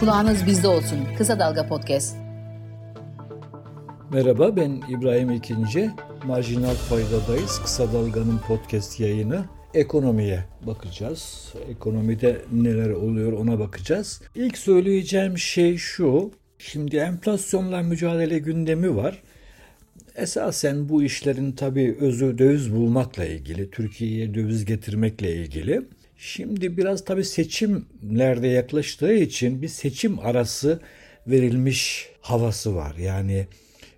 Kulağınız bizde olsun. Kısa Dalga Podcast. Merhaba ben İbrahim İkinci. Marjinal Fayda'dayız. Kısa Dalga'nın podcast yayını. Ekonomiye bakacağız. Ekonomide neler oluyor ona bakacağız. İlk söyleyeceğim şey şu. Şimdi enflasyonla mücadele gündemi var. Esasen bu işlerin tabii özü döviz bulmakla ilgili, Türkiye'ye döviz getirmekle ilgili. Şimdi biraz tabii seçimlerde yaklaştığı için bir seçim arası verilmiş havası var. Yani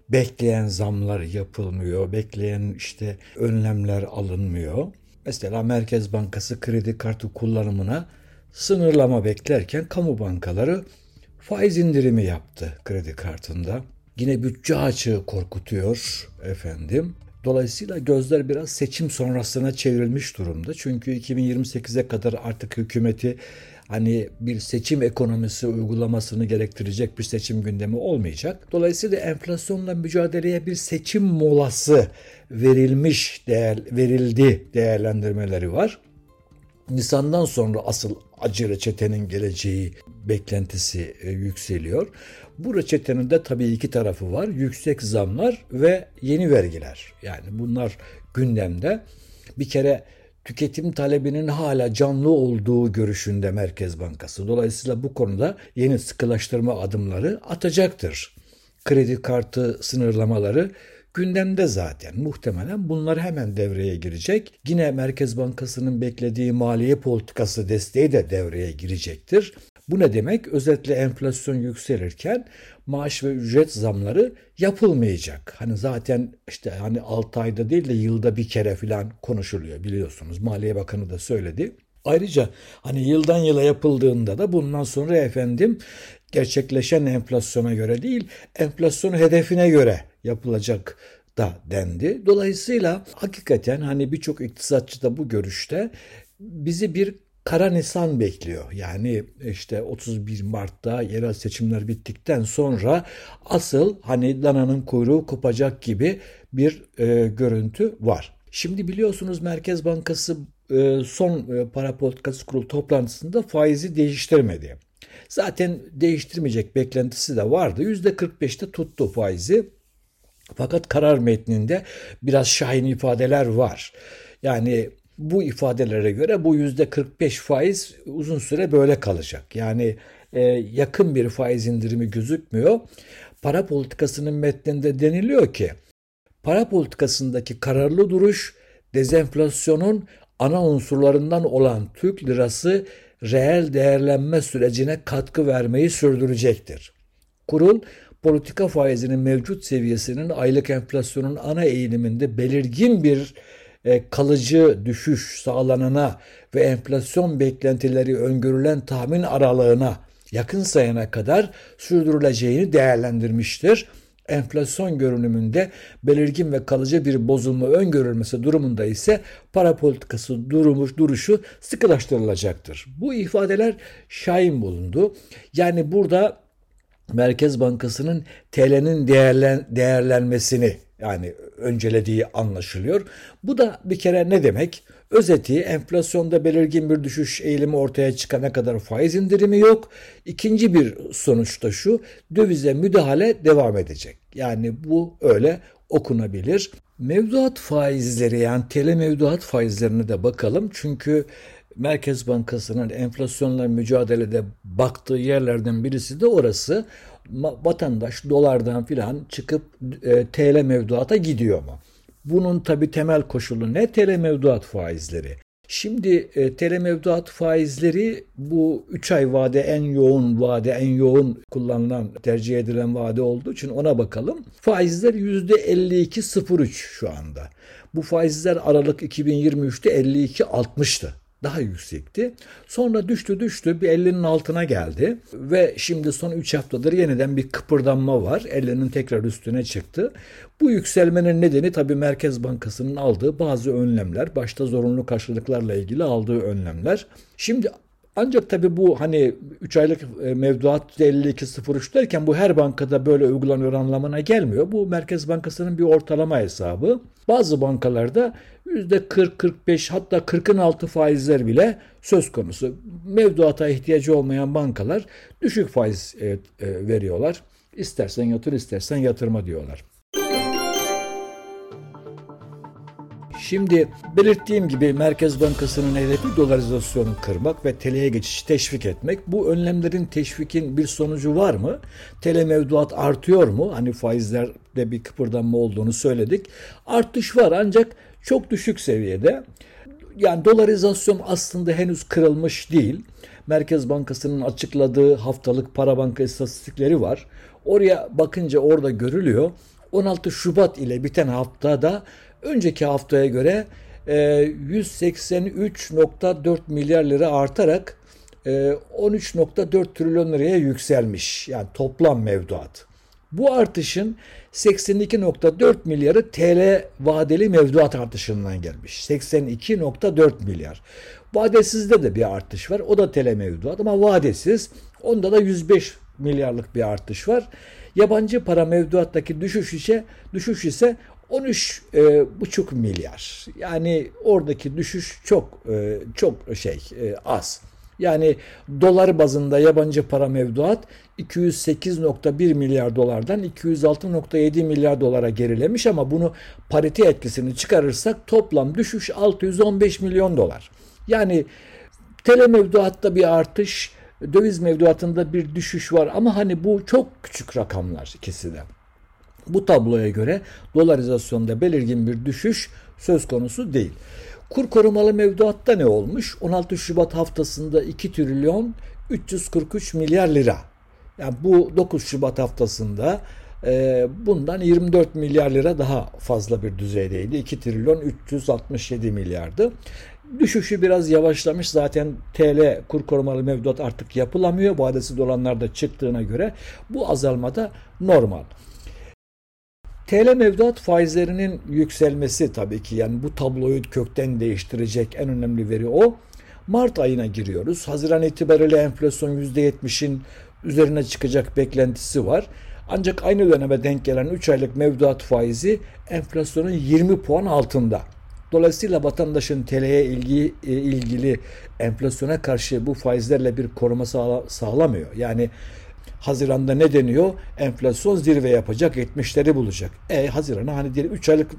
bekleyen zamlar yapılmıyor, bekleyen işte önlemler alınmıyor. Mesela Merkez Bankası kredi kartı kullanımına sınırlama beklerken kamu bankaları faiz indirimi yaptı kredi kartında. Yine bütçe açığı korkutuyor efendim. Dolayısıyla gözler biraz seçim sonrasına çevrilmiş durumda. Çünkü 2028'e kadar artık hükümeti hani bir seçim ekonomisi uygulamasını gerektirecek bir seçim gündemi olmayacak. Dolayısıyla enflasyonla mücadeleye bir seçim molası verilmiş, değer, verildi değerlendirmeleri var. Nisan'dan sonra asıl acı reçetenin geleceği beklentisi e, yükseliyor. Bu reçetenin de tabii iki tarafı var. Yüksek zamlar ve yeni vergiler. Yani bunlar gündemde. Bir kere tüketim talebinin hala canlı olduğu görüşünde Merkez Bankası. Dolayısıyla bu konuda yeni sıkılaştırma adımları atacaktır. Kredi kartı sınırlamaları gündemde zaten. Muhtemelen bunlar hemen devreye girecek. Yine Merkez Bankası'nın beklediği maliye politikası desteği de devreye girecektir. Bu ne demek? Özellikle enflasyon yükselirken maaş ve ücret zamları yapılmayacak. Hani zaten işte hani 6 ayda değil de yılda bir kere falan konuşuluyor biliyorsunuz. Maliye Bakanı da söyledi. Ayrıca hani yıldan yıla yapıldığında da bundan sonra efendim gerçekleşen enflasyona göre değil, enflasyon hedefine göre yapılacak da dendi. Dolayısıyla hakikaten hani birçok iktisatçı da bu görüşte bizi bir kara nisan bekliyor. Yani işte 31 Mart'ta yerel seçimler bittikten sonra asıl hani dananın kuyruğu kopacak gibi bir e, görüntü var. Şimdi biliyorsunuz Merkez Bankası e, son e, para politikası kurulu toplantısında faizi değiştirmedi. Zaten değiştirmeyecek beklentisi de vardı. %45'te tuttu faizi. Fakat karar metninde biraz şahin ifadeler var. Yani bu ifadelere göre bu yüzde 45 faiz uzun süre böyle kalacak. Yani e, yakın bir faiz indirimi gözükmüyor. Para politikasının metninde deniliyor ki para politikasındaki kararlı duruş dezenflasyonun ana unsurlarından olan Türk lirası reel değerlenme sürecine katkı vermeyi sürdürecektir. Kurul politika faizinin mevcut seviyesinin aylık enflasyonun ana eğiliminde belirgin bir kalıcı düşüş sağlanana ve enflasyon beklentileri öngörülen tahmin aralığına yakın sayana kadar sürdürüleceğini değerlendirmiştir. Enflasyon görünümünde belirgin ve kalıcı bir bozulma öngörülmesi durumunda ise para politikası durmuş duruşu sıkılaştırılacaktır. Bu ifadeler şahin bulundu. Yani burada Merkez Bankası'nın TL'nin değerlen, değerlenmesini yani öncelediği anlaşılıyor. Bu da bir kere ne demek? Özeti enflasyonda belirgin bir düşüş eğilimi ortaya çıkana kadar faiz indirimi yok. İkinci bir sonuç da şu dövize müdahale devam edecek. Yani bu öyle okunabilir. Mevduat faizleri yani TL mevduat faizlerine de bakalım. Çünkü Merkez Bankası'nın enflasyonla mücadelede baktığı yerlerden birisi de orası vatandaş dolardan filan çıkıp e, TL mevduata gidiyor mu? Bunun tabi temel koşulu ne? TL mevduat faizleri. Şimdi e, TL mevduat faizleri bu 3 ay vade en yoğun vade, en yoğun kullanılan, tercih edilen vade olduğu için ona bakalım. Faizler %52.03 şu anda. Bu faizler Aralık 2023'te 52.60'tı daha yüksekti. Sonra düştü düştü bir 50'nin altına geldi ve şimdi son 3 haftadır yeniden bir kıpırdanma var. 50'nin tekrar üstüne çıktı. Bu yükselmenin nedeni tabii Merkez Bankası'nın aldığı bazı önlemler. Başta zorunlu karşılıklarla ilgili aldığı önlemler. Şimdi Ancak tabii bu hani 3 aylık e, mevduat %52.03 derken bu her bankada böyle uygulanıyor anlamına gelmiyor. Bu Merkez Bankası'nın bir ortalama hesabı. Bazı bankalarda %40-45 hatta 40'ın altı faizler bile söz konusu. Mevduata ihtiyacı olmayan bankalar düşük faiz e, veriyorlar. İstersen yatır istersen yatırma diyorlar. Şimdi belirttiğim gibi Merkez Bankası'nın hedefi dolarizasyonu kırmak ve TL'ye geçişi teşvik etmek. Bu önlemlerin teşvikin bir sonucu var mı? TL mevduat artıyor mu? Hani faizlerde bir kıpırdanma olduğunu söyledik. Artış var ancak çok düşük seviyede. Yani dolarizasyon aslında henüz kırılmış değil. Merkez Bankası'nın açıkladığı haftalık para banka istatistikleri var. Oraya bakınca orada görülüyor. 16 Şubat ile biten haftada önceki haftaya göre 183.4 e, milyar lira artarak 13.4 e, trilyon liraya yükselmiş. Yani toplam mevduat. Bu artışın 82.4 milyarı TL vadeli mevduat artışından gelmiş. 82.4 milyar. Vadesizde de bir artış var. O da TL mevduat ama vadesiz. Onda da 105 milyarlık bir artış var. Yabancı para mevduattaki düşüş ise düşüş ise 13 e, milyar. Yani oradaki düşüş çok e, çok şey e, az. Yani dolar bazında yabancı para mevduat 208.1 milyar dolardan 206.7 milyar dolara gerilemiş ama bunu parite etkisini çıkarırsak toplam düşüş 615 milyon dolar. Yani TL mevduatta bir artış, döviz mevduatında bir düşüş var ama hani bu çok küçük rakamlar ikisi de. Bu tabloya göre dolarizasyonda belirgin bir düşüş söz konusu değil. Kur korumalı mevduatta ne olmuş? 16 Şubat haftasında 2 trilyon 343 milyar lira. Yani bu 9 Şubat haftasında e, bundan 24 milyar lira daha fazla bir düzeydeydi. 2 trilyon 367 milyardı. Düşüşü biraz yavaşlamış. Zaten TL kur korumalı mevduat artık yapılamıyor. Vadesi dolanlar da çıktığına göre bu azalmada normal. TL mevduat faizlerinin yükselmesi tabii ki yani bu tabloyu kökten değiştirecek en önemli veri o. Mart ayına giriyoruz. Haziran itibariyle enflasyon %70'in üzerine çıkacak beklentisi var. Ancak aynı döneme denk gelen 3 aylık mevduat faizi enflasyonun 20 puan altında. Dolayısıyla vatandaşın TL'ye ilgi, e, ilgili enflasyona karşı bu faizlerle bir koruma sağla, sağlamıyor. Yani Haziranda ne deniyor? Enflasyon zirve yapacak, 70'leri bulacak. E Haziran'a hani diyelim 3 aylık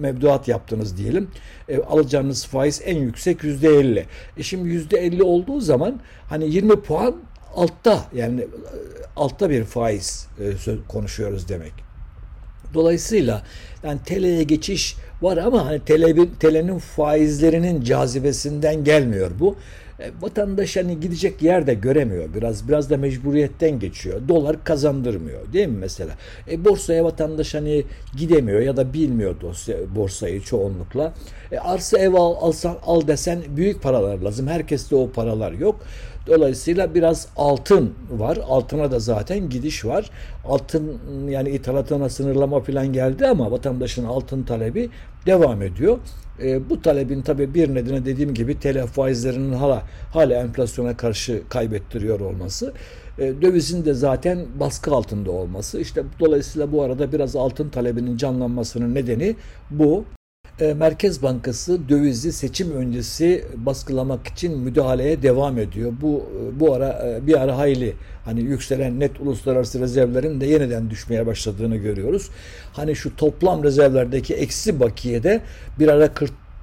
mevduat yaptınız diyelim. E, alacağınız faiz en yüksek %50. E şimdi %50 olduğu zaman hani 20 puan altta yani altta bir faiz e, konuşuyoruz demek. Dolayısıyla yani TL'ye geçiş var ama hani TL'nin faizlerinin cazibesinden gelmiyor bu. E, vatandaş hani gidecek yer de göremiyor. Biraz biraz da mecburiyetten geçiyor. Dolar kazandırmıyor değil mi mesela? E, borsaya vatandaş hani gidemiyor ya da bilmiyor dosya, borsayı çoğunlukla. E, arsa ev al, alsan, al desen büyük paralar lazım. Herkeste o paralar yok. Dolayısıyla biraz altın var. Altına da zaten gidiş var. Altın yani ithalatına sınırlama falan geldi ama vatandaşın altın talebi devam ediyor. E, bu talebin tabi bir nedeni dediğim gibi TL faizlerinin hala hala enflasyona karşı kaybettiriyor olması. E, dövizin de zaten baskı altında olması. İşte dolayısıyla bu arada biraz altın talebinin canlanmasının nedeni bu. E, Merkez Bankası dövizi seçim öncesi baskılamak için müdahaleye devam ediyor. Bu bu ara e, bir ara hayli hani yükselen net uluslararası rezervlerin de yeniden düşmeye başladığını görüyoruz. Hani şu toplam rezervlerdeki eksi bakiyede bir ara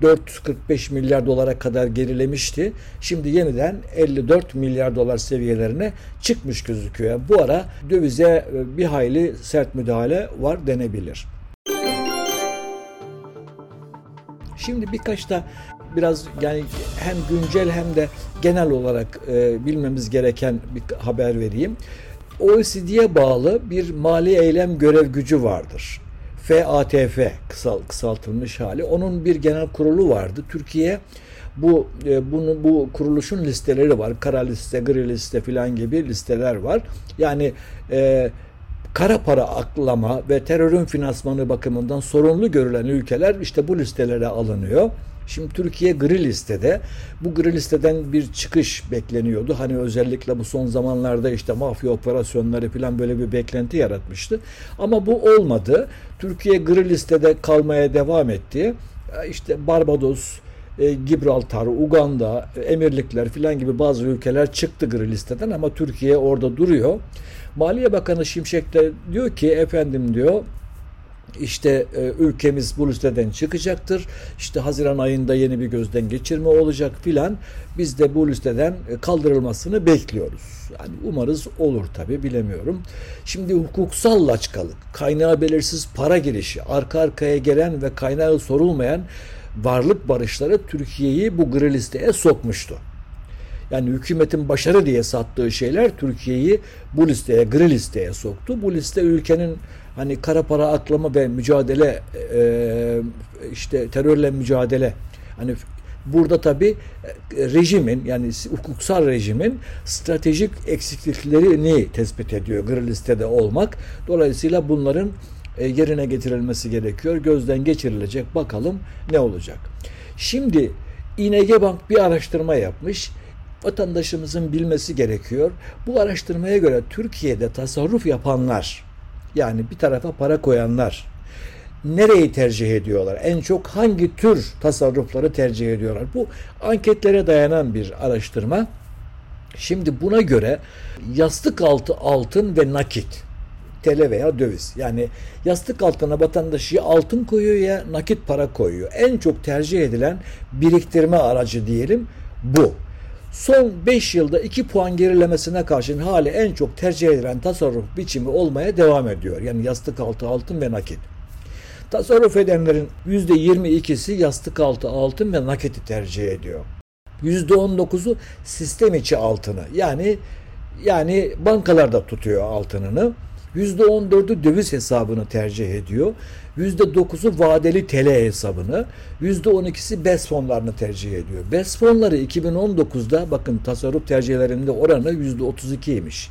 44-45 milyar dolara kadar gerilemişti. Şimdi yeniden 54 milyar dolar seviyelerine çıkmış gözüküyor. bu ara dövize e, bir hayli sert müdahale var denebilir. Şimdi birkaç da biraz yani hem güncel hem de genel olarak e, bilmemiz gereken bir haber vereyim. OECD'ye bağlı bir mali eylem görev gücü vardır. FATF kısal, kısaltılmış hali. Onun bir genel kurulu vardı. Türkiye bu e, bunu bu kuruluşun listeleri var. Kara liste, gri liste filan gibi listeler var. Yani e, kara para aklama ve terörün finansmanı bakımından sorunlu görülen ülkeler işte bu listelere alınıyor. Şimdi Türkiye gri listede. Bu gri listeden bir çıkış bekleniyordu. Hani özellikle bu son zamanlarda işte mafya operasyonları falan böyle bir beklenti yaratmıştı. Ama bu olmadı. Türkiye gri listede kalmaya devam etti. İşte Barbados, e, Gibraltar, Uganda, Emirlikler filan gibi bazı ülkeler çıktı gri listeden ama Türkiye orada duruyor. Maliye Bakanı Şimşek de diyor ki efendim diyor işte e, ülkemiz bu listeden çıkacaktır. İşte Haziran ayında yeni bir gözden geçirme olacak filan. Biz de bu listeden e, kaldırılmasını bekliyoruz. Yani umarız olur tabi bilemiyorum. Şimdi hukuksal laçkalık, kaynağı belirsiz para girişi, arka arkaya gelen ve kaynağı sorulmayan varlık barışları Türkiye'yi bu gri listeye sokmuştu. Yani hükümetin başarı diye sattığı şeyler Türkiye'yi bu listeye, gri listeye soktu. Bu liste ülkenin hani kara para aklama ve mücadele e, işte terörle mücadele hani burada tabi e, rejimin yani hukuksal rejimin stratejik eksikliklerini tespit ediyor gri listede olmak. Dolayısıyla bunların e, yerine getirilmesi gerekiyor. Gözden geçirilecek. Bakalım ne olacak. Şimdi İNG Bank bir araştırma yapmış. Vatandaşımızın bilmesi gerekiyor. Bu araştırmaya göre Türkiye'de tasarruf yapanlar yani bir tarafa para koyanlar nereyi tercih ediyorlar? En çok hangi tür tasarrufları tercih ediyorlar? Bu anketlere dayanan bir araştırma. Şimdi buna göre yastık altı altın ve nakit TL veya döviz. Yani yastık altına vatandaş ya altın koyuyor ya nakit para koyuyor. En çok tercih edilen biriktirme aracı diyelim bu. Son 5 yılda 2 puan gerilemesine karşın hali en çok tercih edilen tasarruf biçimi olmaya devam ediyor. Yani yastık altı altın ve nakit. Tasarruf edenlerin %22'si yastık altı altın ve nakiti tercih ediyor. %19'u sistem içi altını yani yani bankalarda tutuyor altınını. %14'ü döviz hesabını tercih ediyor. %9'u vadeli TL hesabını, %12'si BES fonlarını tercih ediyor. BES fonları 2019'da bakın tasarruf tercihlerinde oranı %32'ymiş.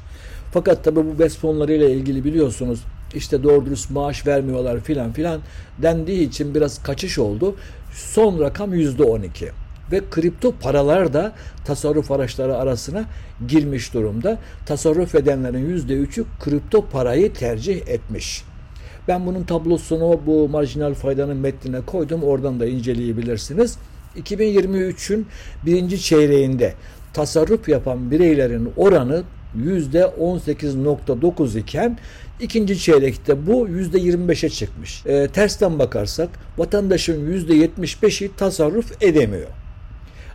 Fakat tabi bu BES fonlarıyla ilgili biliyorsunuz işte doğru dürüst maaş vermiyorlar filan filan dendiği için biraz kaçış oldu. Son rakam %12 ve kripto paralar da tasarruf araçları arasına girmiş durumda. Tasarruf edenlerin %3'ü kripto parayı tercih etmiş. Ben bunun tablosunu bu marjinal faydanın metnine koydum. Oradan da inceleyebilirsiniz. 2023'ün birinci çeyreğinde tasarruf yapan bireylerin oranı %18.9 iken ikinci çeyrekte bu %25'e çıkmış. E, tersten bakarsak vatandaşın %75'i tasarruf edemiyor.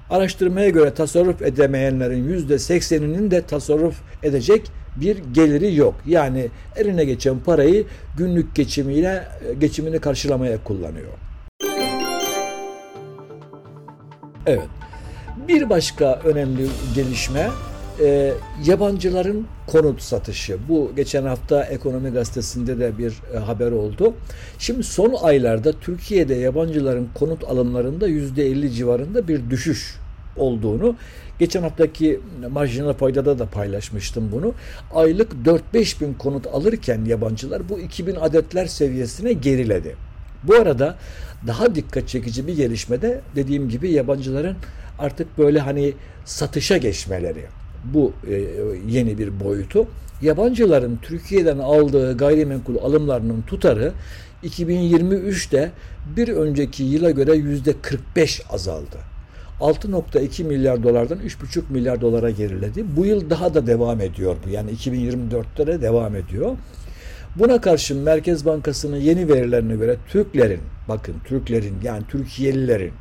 Araştırmaya göre tasarruf edemeyenlerin %80'inin de tasarruf edecek bir geliri yok. Yani eline geçen parayı günlük geçimiyle geçimini karşılamaya kullanıyor. Evet. Bir başka önemli gelişme e, yabancıların konut satışı. Bu geçen hafta Ekonomi Gazetesi'nde de bir e, haber oldu. Şimdi son aylarda Türkiye'de yabancıların konut alımlarında %50 civarında bir düşüş olduğunu geçen haftaki marjinal faydada da paylaşmıştım bunu. Aylık 4-5 bin konut alırken yabancılar bu 2000 adetler seviyesine geriledi. Bu arada daha dikkat çekici bir gelişmede dediğim gibi yabancıların artık böyle hani satışa geçmeleri bu e, yeni bir boyutu. Yabancıların Türkiye'den aldığı gayrimenkul alımlarının tutarı 2023'te bir önceki yıla göre yüzde 45 azaldı. 6.2 milyar dolardan 3.5 milyar dolara geriledi. Bu yıl daha da devam ediyor bu. Yani 2024'te de devam ediyor. Buna karşın Merkez Bankası'nın yeni verilerine göre Türklerin, bakın Türklerin yani Türkiye'lilerin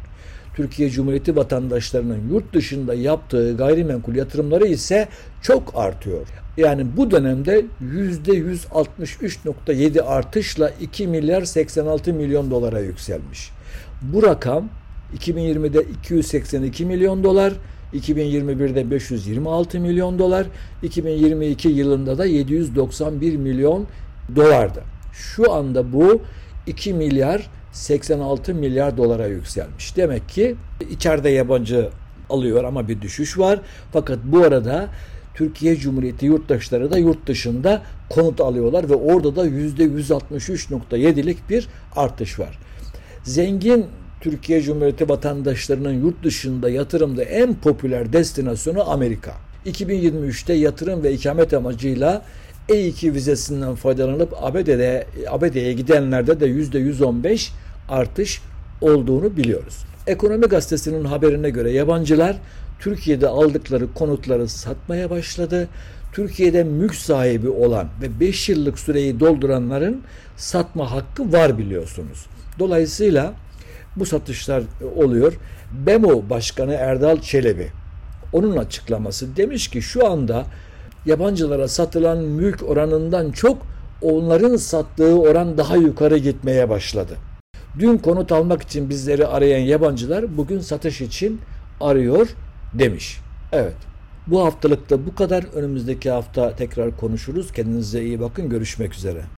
Türkiye Cumhuriyeti vatandaşlarının yurt dışında yaptığı gayrimenkul yatırımları ise çok artıyor. Yani bu dönemde %163.7 artışla 2 milyar 86 milyon dolara yükselmiş. Bu rakam 2020'de 282 milyon dolar, 2021'de 526 milyon dolar, 2022 yılında da 791 milyon dolardı. Şu anda bu 2 milyar 86 milyar dolara yükselmiş. Demek ki içeride yabancı alıyor ama bir düşüş var. Fakat bu arada Türkiye Cumhuriyeti yurttaşları da yurt dışında konut alıyorlar ve orada da %163.7'lik bir artış var. Zengin Türkiye Cumhuriyeti vatandaşlarının yurt dışında yatırımda en popüler destinasyonu Amerika. 2023'te yatırım ve ikamet amacıyla E2 vizesinden faydalanıp ABD'de ABD'ye gidenlerde de %115 artış olduğunu biliyoruz. Ekonomi gazetesinin haberine göre yabancılar Türkiye'de aldıkları konutları satmaya başladı. Türkiye'de mülk sahibi olan ve 5 yıllık süreyi dolduranların satma hakkı var biliyorsunuz. Dolayısıyla bu satışlar oluyor. BEMO Başkanı Erdal Çelebi onun açıklaması demiş ki şu anda yabancılara satılan mülk oranından çok onların sattığı oran daha yukarı gitmeye başladı. Dün konut almak için bizleri arayan yabancılar bugün satış için arıyor demiş. Evet. Bu haftalıkta bu kadar. Önümüzdeki hafta tekrar konuşuruz. Kendinize iyi bakın. Görüşmek üzere.